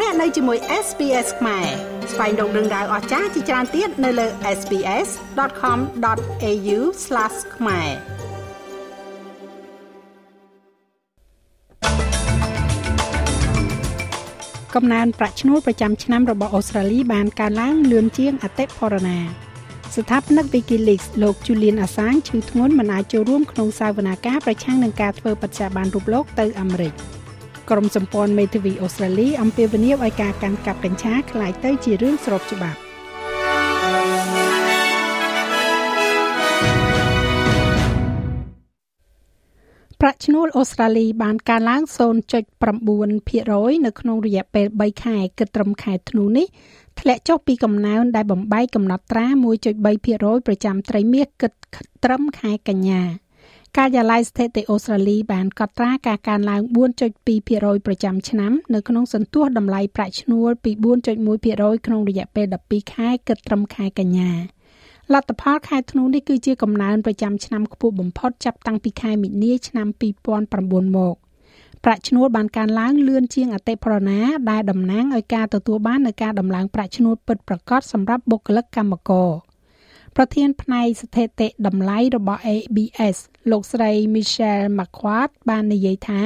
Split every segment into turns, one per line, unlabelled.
លោកអ្នកនៅជាមួយ SPS ខ្មែរស្វែងរកដឹងដៅអស្ចារ្យជាច្រើនទៀតនៅលើ SPS.com.au/ ខ្មែរកំណើនប្រាក់ឈ្នួលប្រចាំឆ្នាំរបស់អូស្ត្រាលីបានកើនឡើងលឿនជាងអតិផរណាស្ថាបនិក WikiLeaks លោក Julian Assange ឈឺធ្ងន់មិនអាចចូលរួមក្នុងសវនាការប្រឆាំងនឹងការធ្វើបច្ចុប្បន្នរូបលោកទៅអាមេរិក។ ក្រុមសម្ព័ន្ធមេធាវីអូស្ត្រាលីអំពាវនាវឲ្យការកាន់កាប់កញ្ឆាคล้ายទៅជារឿងស្របច្បាប់ប្រាក់ឈ្នួលអូស្ត្រាលីបានកើនឡើង0.9%នៅក្នុងរយៈពេល3ខែគិតត្រឹមខែធ្នូនេះធ្លាក់ចុះពីកំណើនដែលបំបែកកំណត់ត្រា1.3%ប្រចាំត្រីមាសគិតត្រឹមខែកញ្ញា ការិយាល័យស្ថិតិអូស្ត្រាលីបានកត់ត្រាការកើនឡើង4.2%ប្រចាំឆ្នាំនៅក្នុងសន្ទុះតម្លៃប្រាក់ឈ្នួលពី4.1%ក្នុងរយៈពេល12ខែគិតត្រឹមខែកញ្ញាលទ្ធផលខែធ្នូនេះគឺជាកំណើនប្រចាំឆ្នាំខ្ពស់បំផុតចាប់តាំងពីខែមីនាឆ្នាំ2009មកប្រាក់ឈ្នួលបានកើនឡើងលឿនជាងអតិផរណាដែលតំណាងឲ្យការទទួលបាននូវការដំឡើងប្រាក់ឈ្នួលពិតប្រាកដសម្រាប់បុគ្គលិកកម្មករ។ ប្រធានផ្នែកស្ថិតិតម្លៃរបស់ ABS លោកស្រី Michelle McQuarrie បាននិយាយថា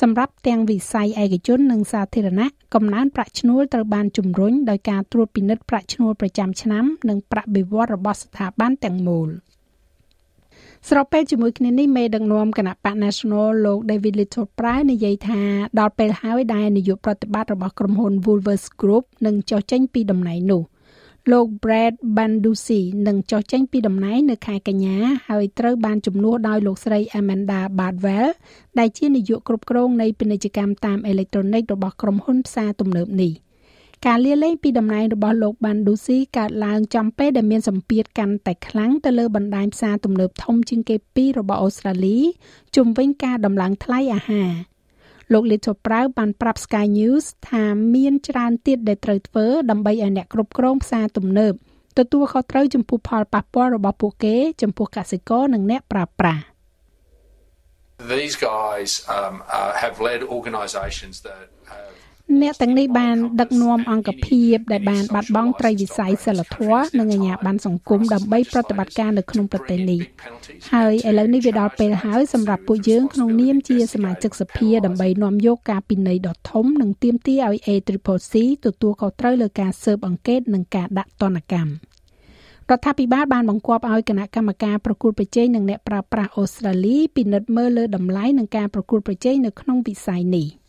សម្រាប់ទាំងវិស័យឯកជននិងសាធារណៈកំណើនប្រាក់ឈ្នួលត្រូវបានជំរុញដោយការត្រួតពិនិត្យប្រាក់ឈ្នួលប្រចាំឆ្នាំនិងប្រាក់បៀវត្សរបស់ស្ថាប័នទាំងមូលស្របពេលជាមួយគ្នានេះមេដឹកនាំគណៈបក National លោក David Little ប្រែនិយាយថាដល់ពេលហើយដែលនាយកប្រតិបត្តិរបស់ក្រុមហ៊ុន Woolworths Group នឹងចុះចេញពីតំណែងនោះ។ លោក Brad Banducci នឹងចុះចេញពីតំណែងនៅខែកញ្ញាហើយត្រូវបានជំនួសដោយលោកស្រី Amanda Bardwell ដែលជានាយកគ្រប់គ្រងនៃពាណិជ្ជកម្មតាមអេឡិចត្រូនិករបស់ក្រុមហ៊ុនផ្សារទំនើបនេះការលាលែងពីតំណែងរបស់លោក Banducci កើតឡើងចំពេលដែលមានសម្ពាធកាន់តែខ្លាំងទៅលើបណ្ដាញផ្សារទំនើបធំជាងគេពីររបស់អូស្ត្រាលីជំវិញការដំឡើងថ្លៃអាហារ លោក Little Prau បានប្រាប់ Sky News ថាមានច្រើនទៀតដែលត្រូវធ្វើដើម្បីឲ្យអ្នកគ្រប់គ្រងផ្សារទំនើបទទួលខុសត្រូវចំពោះផលប៉ះពាល់របស់ពួកគេ ចំពោះកសិករនិងអ្នកប្រើប្រាស់
These guys um uh, have led organizations that have
អ្នកទាំងនេះបានដឹកនាំអង្គភាពដែលបានបាត់បង់ត្រីវិស័យសិលធម៌និងអាជ្ញាប័ណ្ណសង្គមដើម្បីប្រតិបត្តិការនៅក្នុងប្រទេសនេះហើយឥឡូវនេះវាដល់ពេលហើយសម្រាប់ពួកយើងក្នុងនាមជាសមាជិកសភាដើម្បីនាំយកការពិន័យដ៏ធំនិងទាមទារឲ្យ ACCC ទទួលខុសត្រូវលើការស៊ើបអង្កេតនិងការដាក់ទណ្ឌកម្មរដ្ឋាភិបាលបានបង្គាប់ឲ្យគណៈកម្មការប្រគល់ប្រជែងនិងអ្នកប្រើប្រាស់អូស្ត្រាលីពិនិត្យមើលលើតម្លៃនិងការប្រគល់ប្រជែងនៅក្នុងវិស័យនេះ។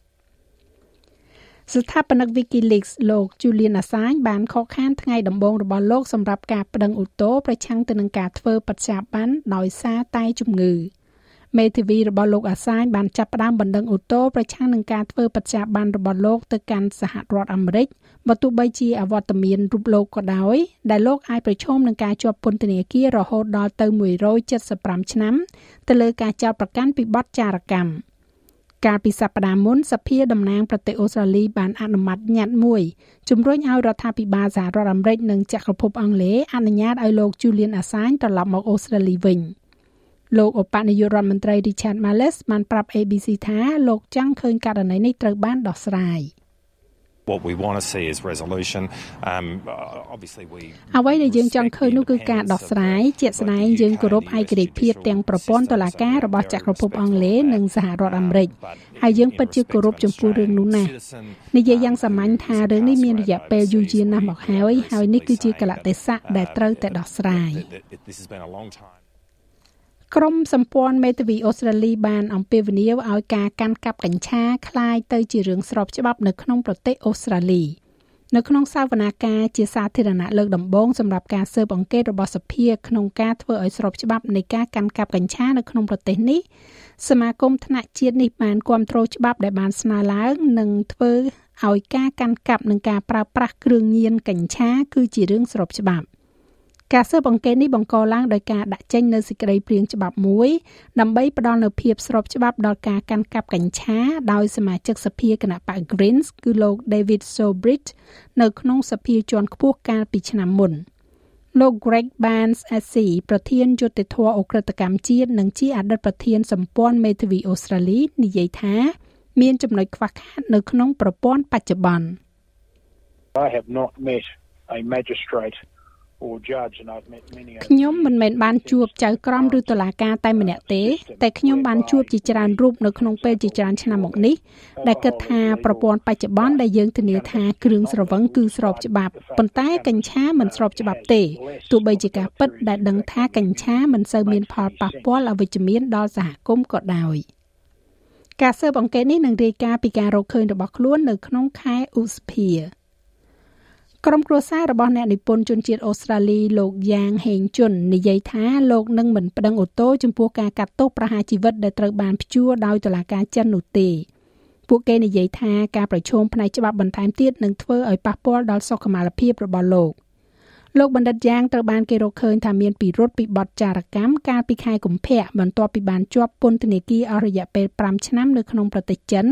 ស្ថាបនិក WikiLeaks លោក Julian Assange បានខកខានថ្ងៃដំបូងរបស់លោកសម្រាប់ការប្តឹងឧទ្ធរប្រឆាំងទៅនឹងការធ្វើបច្ចាប័នដោយសារតែជំងឺមេធាវីរបស់លោកអាសាញបានចាប់ផ្ដើមបណ្ដឹងឧទ្ធរប្រឆាំងនឹងការធ្វើបច្ចាប័នរបស់លោកទៅកាន់សហរដ្ឋអាមេរិកបើទោះបីជាអវត្តមានរូបលោកក៏ដោយដែលលោកអាចប្រឈមនឹងការជាប់ពន្ធនាគាររហូតដល់ទៅ175ឆ្នាំទៅលើការចោទប្រកាន់ពីបទចារកម្ម។ កាលពីសប្តាហ៍មុនសភាតំណាងប្រទេសអូស្ត្រាលីបានអនុម័តញត្តិមួយជំរុញឲ្យរដ្ឋាភិបាលសហរដ្ឋអាមេរិកនិងចក្រភពអង់គ្លេសអនុញ្ញាតឲ្យលោក Julian Assange ត្រឡប់មកអូស្ត្រាលីវិញលោកឧបនាយករដ្ឋមន្ត្រី Richard Marles បានប្រាប់ ABC ថាលោកចង់ឃើញករណីនេះត្រូវបានដោះស្រាយ។
what we want to see is resolution um obviously we
អ្វីដែលយើងចង់ឃើញនោះគឺការដោះស្រាយជាក់ស្ដែងយើងគោរពឯករាជ្យភាពទាំងប្រព័ន្ធតុលាការរបស់ចក្រភពអង់គ្លេសនិងសហរដ្ឋអាមេរិកហើយយើងពិតជាគោរពចំពោះរឿងនោះណាស់និយាយយ៉ាងសាមញ្ញថារឿងនេះមានរយៈពេលយូរយារណាស់មកហើយហើយនេះគឺជាកលៈទេសៈដែលត្រូវតែដោះស្រាយ ក្រមសម្ព័ន្ធមេធាវីអូស្ត្រាលីបានអំពាវនាវឲ្យការកាន់កាប់កញ្ឆាคล้ายទៅជារឿងស្របច្បាប់នៅក្នុងប្រទេសអូស្ត្រាលីនៅក្នុងសវនាការជាសាធារណៈលើកដំបូងសម្រាប់ការស៊ើបអង្កេតរបស់សភាក្នុងការធ្វើឲ្យស្របច្បាប់នៃការកាន់កាប់កញ្ឆានៅក្នុងប្រទេសនេះសមាគមថ្នាក់ជាតិនេះបានគ្រប់គ្រងច្បាប់ដែលបានស្នើឡើងនិងធ្វើឲ្យការកាន់កាប់និងការប្រើប្រាស់គ្រឿងញៀនកញ្ឆាគឺជារឿងស្របច្បាប់ ការស៊ើបអង្កេតនេះបង្កឡើងដោយការដាក់ចេញនូវសេចក្តីព្រាងច្បាប់មួយដើម្បីផ្ដល់នូវភាពស្របច្បាប់ដល់ការកាន់កាប់កញ្ឆាដោយសមាជិកសភាគណៈបក Greens គឺលោក David Sobridge នៅក្នុងសភាជាន់ខ្ពស់កាលពីឆ្នាំមុនលោក Greg Barnes SC ប្រធានយុតិធធអ ுக ្រិតកម្មជាតិនិងជាអតីតប្រធានសម្ព័ន្ធមេធាវីអូស្ត្រាលីនិយាយថា មានចំណុចខ្វះខាតនៅក្នុងប្រព័ន្ធបច្ចុប្បន្ន
I have not met a magistrate
ខ្ញុំមិនមែនបានជួបចៅក្រមឬតុលាការតែម្នាក់ទេតែខ្ញុំបានជួបជាច្រើនរូបនៅក្នុងពេលជាច្រើនឆ្នាំមកនេះដែលគិតថាប្រព័ន្ធបច្ចុប្បន្នដែលយើងធានាថាគ្រឿងស្រវឹងគឺស្របច្បាប់ប៉ុន្តែកញ្ឆាមិនស្របច្បាប់ទេទោះបីជាការពិតដែលដឹងថាកញ្ឆាមិនសូវមានផលប៉ះពាល់អវិជ្ជមានដល់សហគមន៍ក៏ដោយការស៊ើបអង្កេតនេះនឹងរាយការណ៍ពីការរកឃើញរបស់ខ្លួននៅក្នុងខែឧសភា ក្រុមគ្រួសាររបស់អ្នកនិពន្ធជនជាតិអូស្ត្រាលីលោកយ៉ាងហេងជុននិយាយថាលោកនឹងមិនប្តឹងអូតូចំពោះការកាត់ទោសប្រហារជីវិតដែលត្រូវបានព្យួរដោយតុលាការចិននោះទេពួកគេនិយាយថាការប្រឈមផ្នែកច្បាប់បន្ថែមទៀតនឹងធ្វើឲ្យប៉ះពាល់ដល់សុខុមាលភាពរបស់លោក។ លោកបណ្ឌិតយ៉ាងត្រូវបានគេរកឃើញថាមានពិរុទ្ធពីបទចារកម្មកាលពីខែកុម្ភៈបន្ទាប់ពីបានជាប់ពន្ធនាគារអស់រយៈពេល5ឆ្នាំនៅក្នុងប្រទេសចិន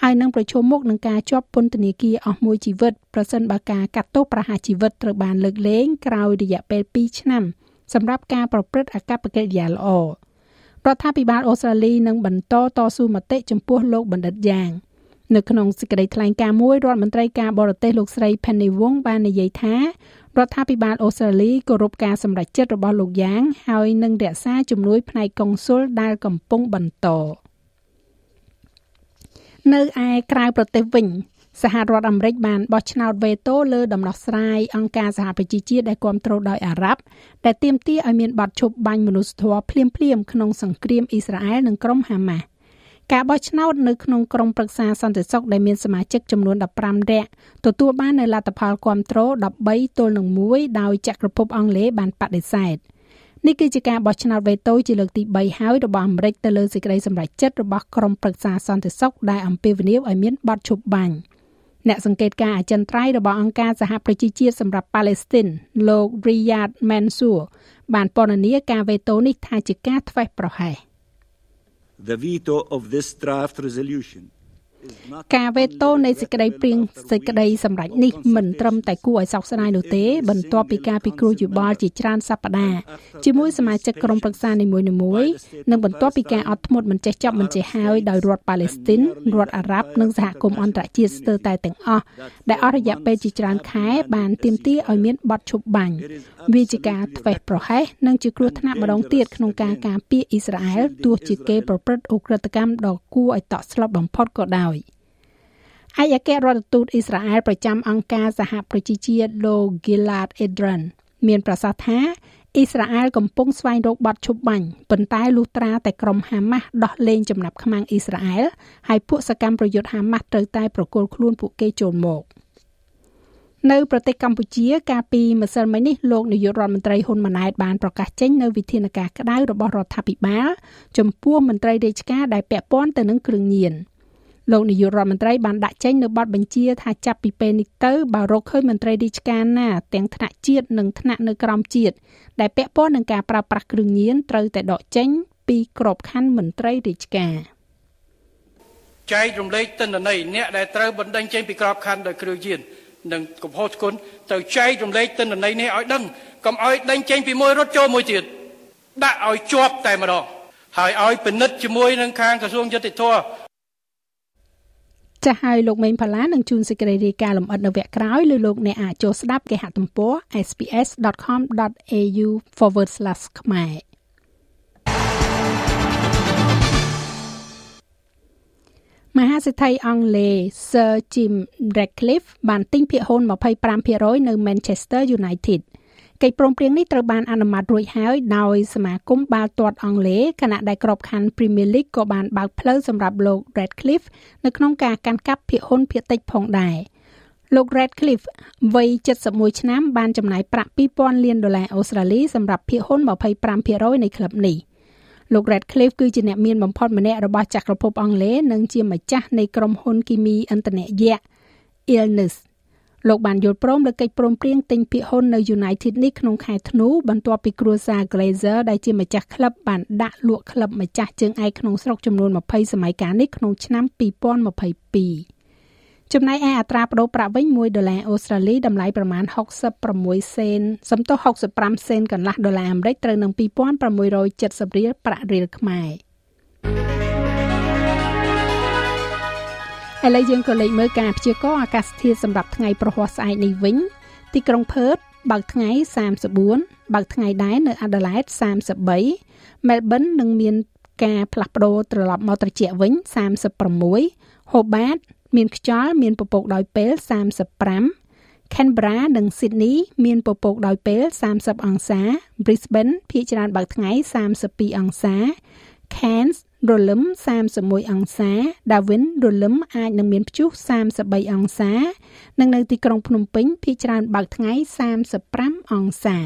ហើយនឹងប្រឈមមុខនឹងការជាប់ពន្ធនាគារអស់មួយជីវិតប្រសិនបើការកាត់ទោសប្រហារជីវិតត្រូវបានលើកលែងក្រោយរយៈពេល2ឆ្នាំសម្រាប់ការប្រព្រឹត្តអកប្បកិរិយាល្អរដ្ឋាភិបាលអូស្ត្រាលីនឹងបន្តតស៊ូមតិចំពោះលោកបណ្ឌិតយ៉ាង។ នៅក្នុងសេចក្តីថ្លែងការណ៍មួយរដ្ឋមន្ត្រីការបរទេសលោកស្រី Penny Wong បាននិយាយថារដ្ឋាភិបាលអូស្ត្រាលីគោរពការសម្រេចចិត្តរបស់លោកយ៉ាងហើយនឹងរក្សាជំនួយផ្នែកកុងស៊ុលដែលកំពុងបន្តនៅឯក្រៅប្រទេសវិញសហរដ្ឋអាមេរិកបានបោះឆ្នោតវេតូលើដំណោះស្រាយអង្គការសហប្រជាជាតិដែលគ្រប់គ្រងដោយអារ៉ាប់ដែលទាមទារឲ្យមានបទឈប់បាញ់មនុស្សធម៌ភ្លាមៗក្នុងសង្គ្រាមអ៊ីស្រាអែលនិងក្រុមហាម៉ាស់ ការបោះឆ្នោតនៅក្នុងក្រុមប្រឹក្សាសន្តិសុខដែលមានសមាជិកចំនួន15នាក់ទទួលបាននៅលទ្ធផលគ្រប់គ្រង13ទល់នឹង1ដោយចក្រភពអង់គ្លេសបានបដិសេធនេះគឺជាការបោះឆ្នោតវេតូជាលើកទី3ហើយរបស់អាមេរិកទៅលើសេចក្តីសម្រេចចិត្តរបស់ក្រុមប្រឹក្សាសន្តិសុខដែលអំពាវនាវឲ្យមានបទឈប់បាញ់អ្នកសង្កេតការអចិន្ត្រៃយ៍របស់អង្គការសហប្រជាជាតិសម្រាប់ប៉ាឡេស្ទីនលោក Riyad Mansour បានពណ៌នាការវេតូនេះថាជាការធ្វេសប្រហែស
the veto of this draft resolution
ការវេតូនៃសេចក្តីព្រៀងសេចក្តីសម្រេចនេះមិនត្រឹមតែគួរឲ្យសោកស្ដាយនោះទេបន្ទាប់ពីការពិគ្រោះយោបល់ជាច្រើនសប្តាហ៍ជាមួយសមាជិកក្រុមប្រឹក្សានីមួយៗនិងបន្ទាប់ពីការអត់ធ្មត់មិនចេះចប់មិនចេះហើយដោយរដ្ឋប៉ាឡេស្ទីនរដ្ឋអារ៉ាប់និងសហគមន៍អន្តរជាតិស្ទើរតែទាំងអស់ដែលអស់រយៈពេលជាច្រើនខែបានទាមទារឲ្យមានបទឈប់បាញ់វាជាការធ្វេសប្រហែសនិងជាគ្រោះថ្នាក់ម្ដងទៀតក្នុងការការពារអ៊ីស្រាអែលទោះជាគេប្រព្រឹត្តឧក្រិដ្ឋកម្មដ៏គួរឲ្យតក់ស្លុតបំផុតក៏ដោយ ឯកអគ្គរដ្ឋទូតអ៊ីស្រាអែលប្រចាំអង្គការសហប្រជាជាតិលោក Gilad Edran មានប្រសាសន៍ថាអ៊ីស្រាអែលកំពុងស្វែងរកបទឈប់បាញ់ប៉ុន្តែលុះត្រាតែក្រុមហាម៉ាស់ដោះលែងចំណាប់ខ្មាំងអ៊ីស្រាអែលហើយពួកសកម្មប្រយុទ្ធហាម៉ាស់ត្រូវតែប្រគល់ខ្លួនពួកគេចូលមកនៅប្រទេសកម្ពុជាកាលពីម្សិលមិញនេះលោកនាយករដ្ឋមន្ត្រីហ៊ុនម៉ាណែតបានប្រកាសចេញនៅវិធានការក្តៅរបស់រដ្ឋាភិបាលចំពោះមន្ត្រីរាជការដែលពាក់ព័ន្ធទៅនឹងគ្រឿងញៀន។ លោកនាយករដ្ឋមន្ត្រីបានដាក់ចេញនៅបទបញ្ជាថាចាប់ពីពេលនេះទៅបើរកឃើញមន្ត្រីរាជការណាទាំងថ្នាក់ជាតិនិងថ្នាក់នៅក្រោមជាតិដែលពាក់ព័ន្ធនឹងការប្រើប្រាស់គ្រឿងញៀនត្រូវតែដកចេញពីក្របខ័ណ្ឌមន្ត្រីរាជការ
ចែករំលែកទិន្នន័យអ្នកដែលត្រូវបណ្ដឹងចេញពីក្របខ័ណ្ឌដោយគ្រឿងញៀននិងកំហុសឆ្គន់ទៅចែករំលែកទិន្នន័យនេះឲ្យដឹងកុំឲ្យដេញចេញពីមួយរត់ចូលមួយទៀតដាក់ឲ្យជាប់តែម្ដងហើយឲ្យពិនិត្យជាមួយនឹងខាងក្រសួងយុតិធម៌
ចាស់ហើយលោកមេងផល្លានឹងជួនសេចក្តីរាយការណ៍លម្អិតនៅវគ្គក្រោយឬលោកអ្នកអាចចូលស្ដាប់គេហទំព័រ sps.com.au/ ខ្មែរមហាសេដ្ឋីអង់គ្លេស Sir Jim Ratcliffe បានទិញភាគហ៊ុន25%នៅ Manchester United កិច្ចព្រមព្រៀងនេះត្រូវបានអនុម័តរួចហើយដោយសមាគមបាល់ទាត់អង់គ្លេសខណៈដែលក្របខ័ណ្ឌ Premier League ក៏បានបើកផ្លូវសម្រាប់លោក Radcliffe នៅក្នុងការកាន់កាប់ភាគហ៊ុនភាគតិចផងដែរលោក Radcliffe វ័យ71ឆ្នាំបានចំណាយប្រាក់2000លានដុល្លារអូស្ត្រាលីសម្រាប់ភាគហ៊ុន25%នៃក្លឹបនេះលោក Radcliffe គឺជាអ្នកមានបំផុតម្នាក់របស់ចក្រភពអង់គ្លេសនិងជាម្ចាស់នៃក្រុមហ៊ុនគីមីឥន្ធនៈយក្ស Illness លោកបានយល់ព្រមលើកិច្ចព្រមព្រៀងទិញភាគហ៊ុននៅ United នេះក្នុងខែធ្នូបន្ទាប់ពីគ្រួសារ Glazer ដែលជាម្ចាស់ក្លឹបបានដាក់លក់ក្លឹបម្ចាស់ជើងឯកក្នុងស្រុកចំនួន20សម័យកាលនេះក្នុងឆ្នាំ2022ចំណែកឯអត្រាប្តូរប្រាក់វិញ1ដុល្លារអូស្ត្រាលីតម្លៃប្រមាណ66សេនសំទោស65សេនកន្លះដុល្លារអាមេរិកត្រូវនឹង2670រៀលប្រាក់រៀលខ្មែរ ឥឡូវយើងក៏លេខមើលការព្យាករណ៍អាកាសធាតុសម្រាប់ថ្ងៃប្រហ័សស្អែកនេះវិញទីក្រុងផឺតបើកថ្ងៃ34បើកថ្ងៃដែរនៅអាដាលេដ33មែលប៊ននឹងមានការផ្លាស់ប្ដូរត្រឡប់មកត្រជាក់វិញ36ហូបាត មានខ្យល់មានពពកដោយពេល35 Canberra និង Sydney មានពពកដោយពេល30អង្សា Brisbane ភាគច្រើនបើកថ្ងៃ32អង្សា Cairns រលឹម31អង្សា Darwin រលឹមអាចនឹងមានព្យុះ33អង្សា និងនៅទីក្រុងភ្នំពេញភាគច្រើនបើកថ្ងៃ35អង្សា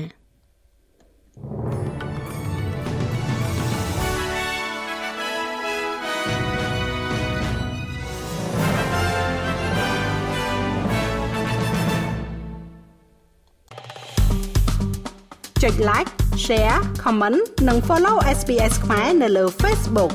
ចុច like share comment និង follow SPS ខ្មែរនៅលើ Facebook